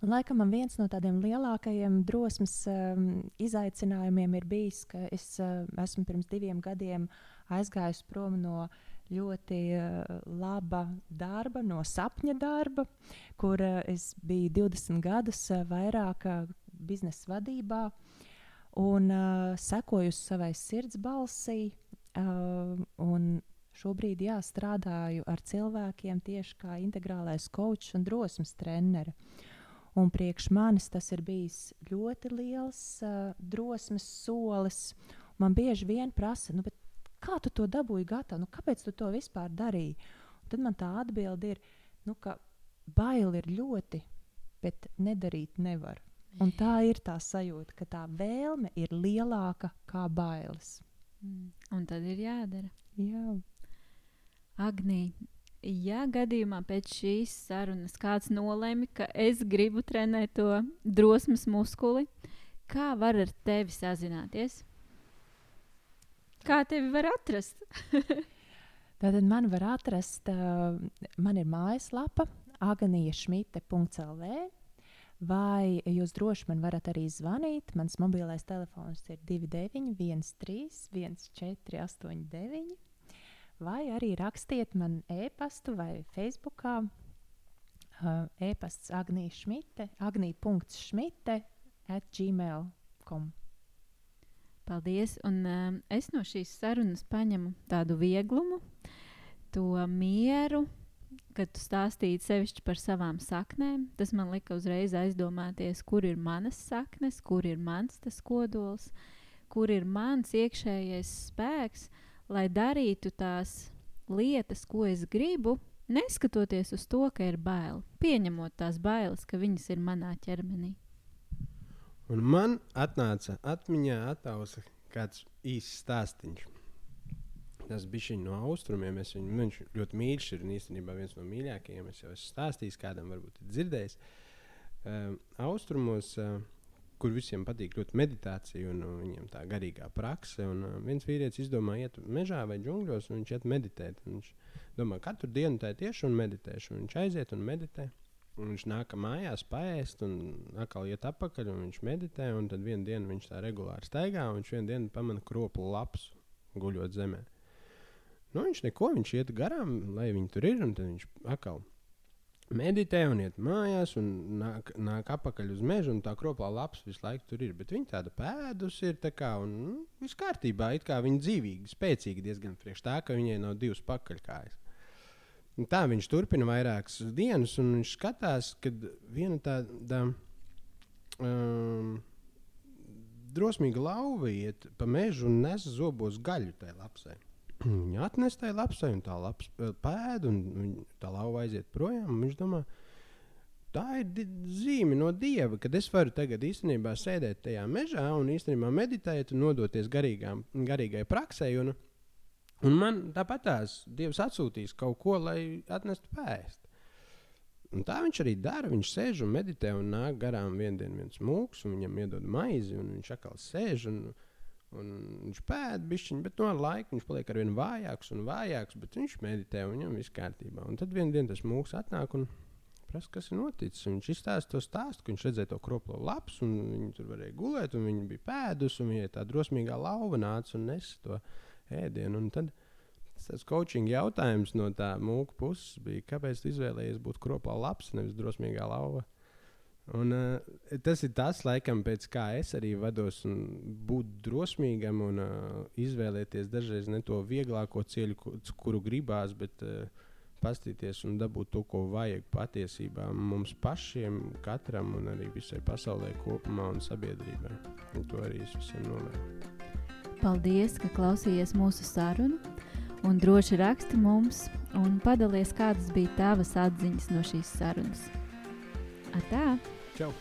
Un, laikam man viens no tādiem lielākajiem drosmes um, izaicinājumiem ir bijis, ka es uh, esmu pirms diviem gadiem aizgājis prom no uh, ļoti uh, laba darba, no sapņa darba, kur uh, es biju 20 gadus uh, vairāk biznesa vadībā un sekoju savai sirds balsī. Šobrīd jā, strādāju ar cilvēkiem tieši kā integrālais coach un drosmes treneris. Un priekš manis tas ir bijis ļoti liels uh, drosmes solis. Man bieži vien prasa, nu, Kā tu to dabūji gatavu? Nu, kāpēc tu to vispār darīji? Un tad man tā atbilde ir, nu, ka bail ir ļoti, bet nedarīt nevar. Un tā ir tā sajūta, ka tā vēlme ir lielāka kā bailes. Mm. Un tad ir jādara. Jā. Agnī, ja gadījumā pēc šīs sarunas kāds nolēma, ka es gribu trenēt to drosmes muskuli, kā var ar tevi sazināties? Kā tevi var atrast? [LAUGHS] Tātad man var atrast, uh, man ir mājaslapa aganiešmite.lv. Vai jūs droši man varat arī zvanīt? Mans mobilais telefons ir 2913, 1489. Vai arī rakstiet man e-pastu vai Facebookā. Uh, e-pasts Agnija Šmite, agnija.šmite at gmail.com. Paldies! Un, um, es no šīs sarunas paņemu tādu vieglumu, to mieru, kad tu stāstīji sevišķi par savām saknēm. Tas man lika uzreiz aizdomāties, kur ir manas saknes, kur ir mans tas kodols, kur ir mans iekšējais spēks, lai darītu tās lietas, ko es gribu, neskatoties uz to, ka ir bail, pieņemot tās bailes, ka viņas ir manā ķermenī. Un man atnāca atmiņā attausa kāds īsts stāstīns. Tas bija no austrumiem. Es viņu, viņš ļoti mīļš ir un īstenībā viens no mīļākajiem. Es jau esmu stāstījis, kādam varbūt ir dzirdējis. Uh, austrumos uh, kur visiem patīk ļoti meditācija un uh, viņiem tā garīgā prakse. Un, uh, viens vīrietis izdomāja iet mežā vai džungļos, un viņš iet meditēt. Un viņš domā, katru dienu tā tieši un meditēšu. Un viņš aiziet un meditē. Un viņš nāk mājās, paēst, un atkal iet atpakaļ, un viņš meditē. Un tad vienā dienā viņš tā regulāri staigā, un viņš vienā dienā pamana kroplu lapas guļot zemē. Nu, viņš neko, viņš iet garām, lai viņi tur ir, un tad viņš atkal meditē un iet mājās, un nāk, nāk apakaļ uz mežu, un tā kroplā lapas visu laiku tur ir. Bet viņa tāda pēdus ir, tā kā, un nu, viss kārtībā, it kā viņa dzīvīga, spēcīga diezgan priekš tā, ka viņai nav divas pakaļkājas. Un tā viņš turpina vairākas dienas, un viņš skatās, kad viena tāda um, drosmīga lauva iet pa mežu un nes zobos gaļu tajā lapsē. [CLEARS THROAT] Viņa atnes tajā lapsē, un tā lapas pēda, un tā lauva aiziet projām. Viņš domā, tā ir zīme no dieva, kad es varu tagad īstenībā sēdēt tajā mežā un īstenībā meditēt un nodoties garīgām, garīgai praksē. Un, un man tāpat tās dievs atsūtīs kaut ko, lai atnestu pēst. Un tā viņš arī dara. Viņš sēž un meditē, un nāk garām dienā viens mūks, un viņam iedod maizi, un viņš atkal sēž. Un, Un viņš pēta bišķiņu, bet no laika viņš paliek ar vien vājāks un vājāks, bet viņš meditē un viņam viss kārtībā. Un tad vienā dienā tas mūks atnāk un prasa, kas ir noticis. Un viņš izstāsta to stāstu, ka viņš redzēja to kroplo lapu, un viņi tur varēja gulēt, un viņi bija pēdus, un viņai tā drosmīgā lauva nāca un nesa to ēdienu. Un tad tas coaching jautājums no tā mūka puses bija, kāpēc tu izvēlējies būt kroplā lapas, nevis drosmīgā lauva? Un, uh, tas ir tas, laikam, pēc kā es arī vados, būt drosmīgam un uh, izvēlēties dažreiz ne to vieglāko ceļu, kuru gribās, bet uh, pastīties un dabūt to, ko vajag patiesībā mums pašiem, katram un arī visai pasaulē kopumā un sabiedrībai. Un to arī es visiem novēlu. Paldies, ka klausījāties mūsu sarunu. Un droši raksti mums un padalies, kādas bija tavas atziņas no šīs sarunas. Atā! Čau!